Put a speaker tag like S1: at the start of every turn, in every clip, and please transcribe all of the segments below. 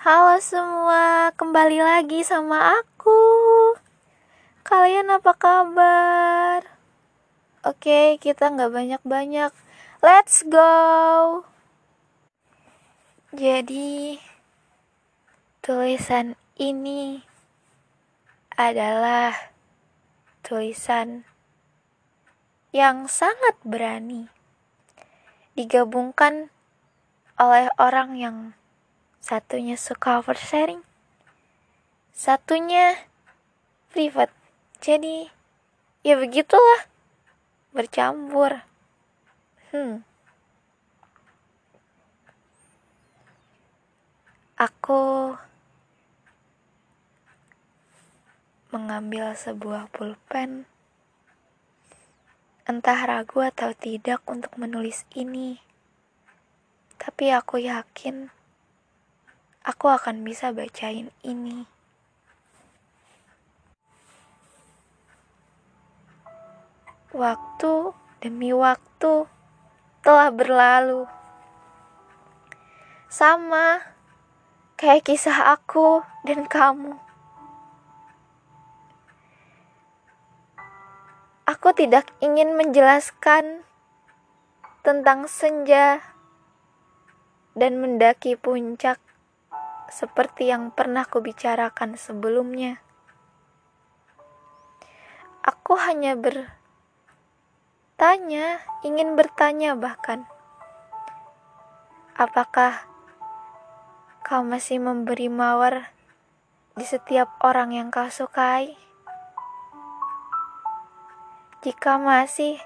S1: Halo semua, kembali lagi sama aku. Kalian apa kabar? Oke, kita nggak banyak-banyak. Let's go. Jadi, tulisan ini adalah tulisan yang sangat berani digabungkan oleh orang yang satunya suka oversharing, satunya private. Jadi, ya begitulah, bercampur. Hmm. Aku mengambil sebuah pulpen, entah ragu atau tidak untuk menulis ini, tapi aku yakin aku akan bisa bacain ini. Waktu demi waktu telah berlalu. Sama kayak kisah aku dan kamu. Aku tidak ingin menjelaskan tentang senja dan mendaki puncak seperti yang pernah kubicarakan sebelumnya. Aku hanya bertanya, ingin bertanya bahkan, apakah kau masih memberi mawar di setiap orang yang kau sukai? Jika masih,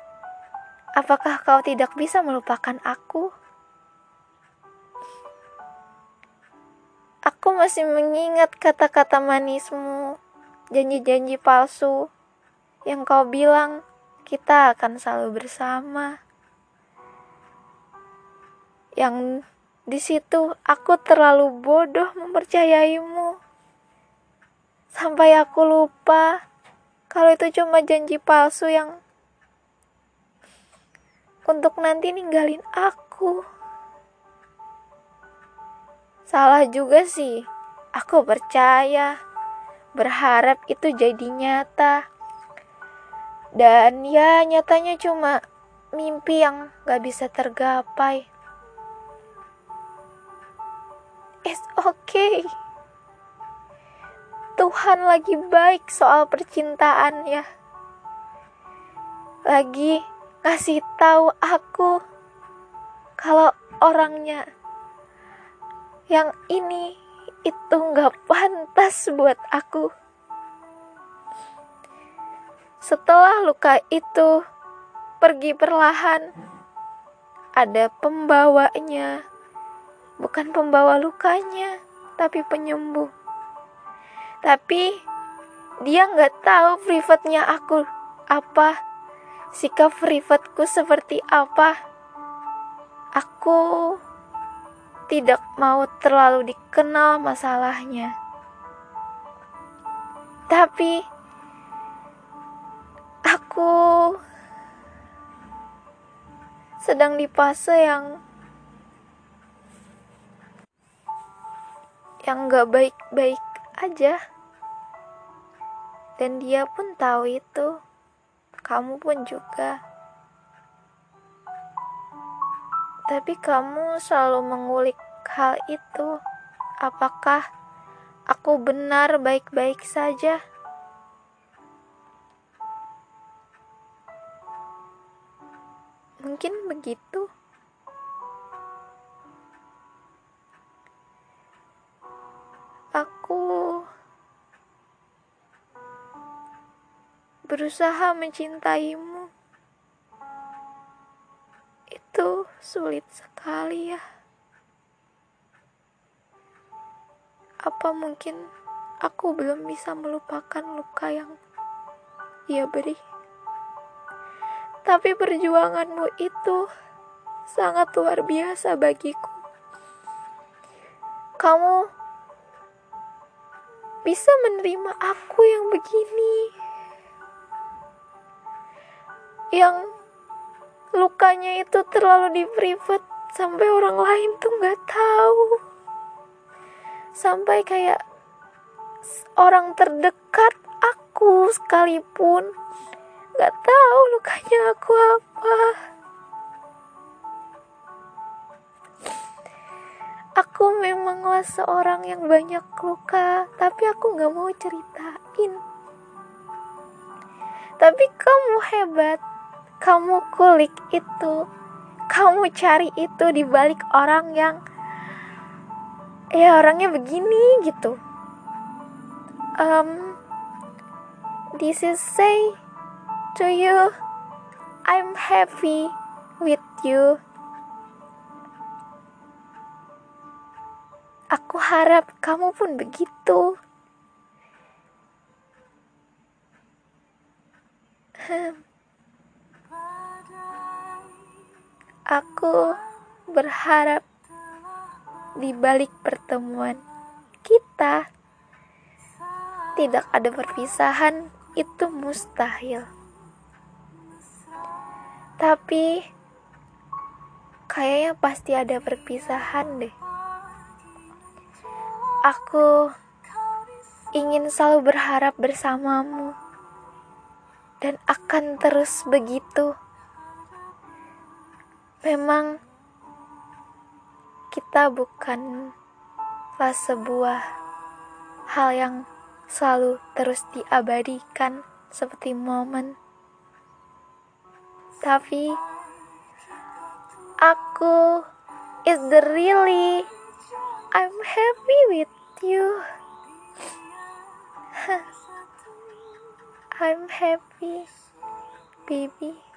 S1: apakah kau tidak bisa melupakan aku? Aku masih mengingat kata-kata manismu, janji-janji palsu yang kau bilang kita akan selalu bersama. Yang di situ aku terlalu bodoh mempercayaimu. Sampai aku lupa kalau itu cuma janji palsu yang untuk nanti ninggalin aku. Salah juga sih. Aku percaya, berharap itu jadi nyata. Dan ya nyatanya cuma mimpi yang gak bisa tergapai. It's okay. Tuhan lagi baik soal percintaan ya. Lagi ngasih tahu aku kalau orangnya yang ini itu nggak pantas buat aku. Setelah luka itu pergi perlahan, ada pembawanya, bukan pembawa lukanya, tapi penyembuh. Tapi dia nggak tahu privatnya aku apa, sikap privatku seperti apa. Aku tidak mau terlalu dikenal masalahnya. Tapi aku sedang di fase yang yang gak baik-baik aja. Dan dia pun tahu itu. Kamu pun juga. Tapi kamu selalu mengulik hal itu. Apakah aku benar baik-baik saja? Mungkin begitu. Aku berusaha mencintaimu sulit sekali ya. Apa mungkin aku belum bisa melupakan luka yang ia beri? Tapi perjuanganmu itu sangat luar biasa bagiku. Kamu bisa menerima aku yang begini. Yang lukanya itu terlalu di private. Sampai orang lain tuh nggak tahu. Sampai kayak orang terdekat aku sekalipun gak tahu lukanya aku apa. Aku memanglah seorang yang banyak luka tapi aku gak mau ceritain. Tapi kamu hebat kamu kulik itu. Kamu cari itu di balik orang yang ya orangnya begini gitu. Um this is say to you I'm happy with you. Aku harap kamu pun begitu aku berharap di balik pertemuan kita tidak ada perpisahan itu mustahil. Tapi kayaknya pasti ada perpisahan deh. Aku ingin selalu berharap bersamamu dan akan terus begitu. Memang kita bukanlah sebuah hal yang selalu terus diabadikan seperti momen. Tapi aku is the really I'm happy with you. I'm happy, baby.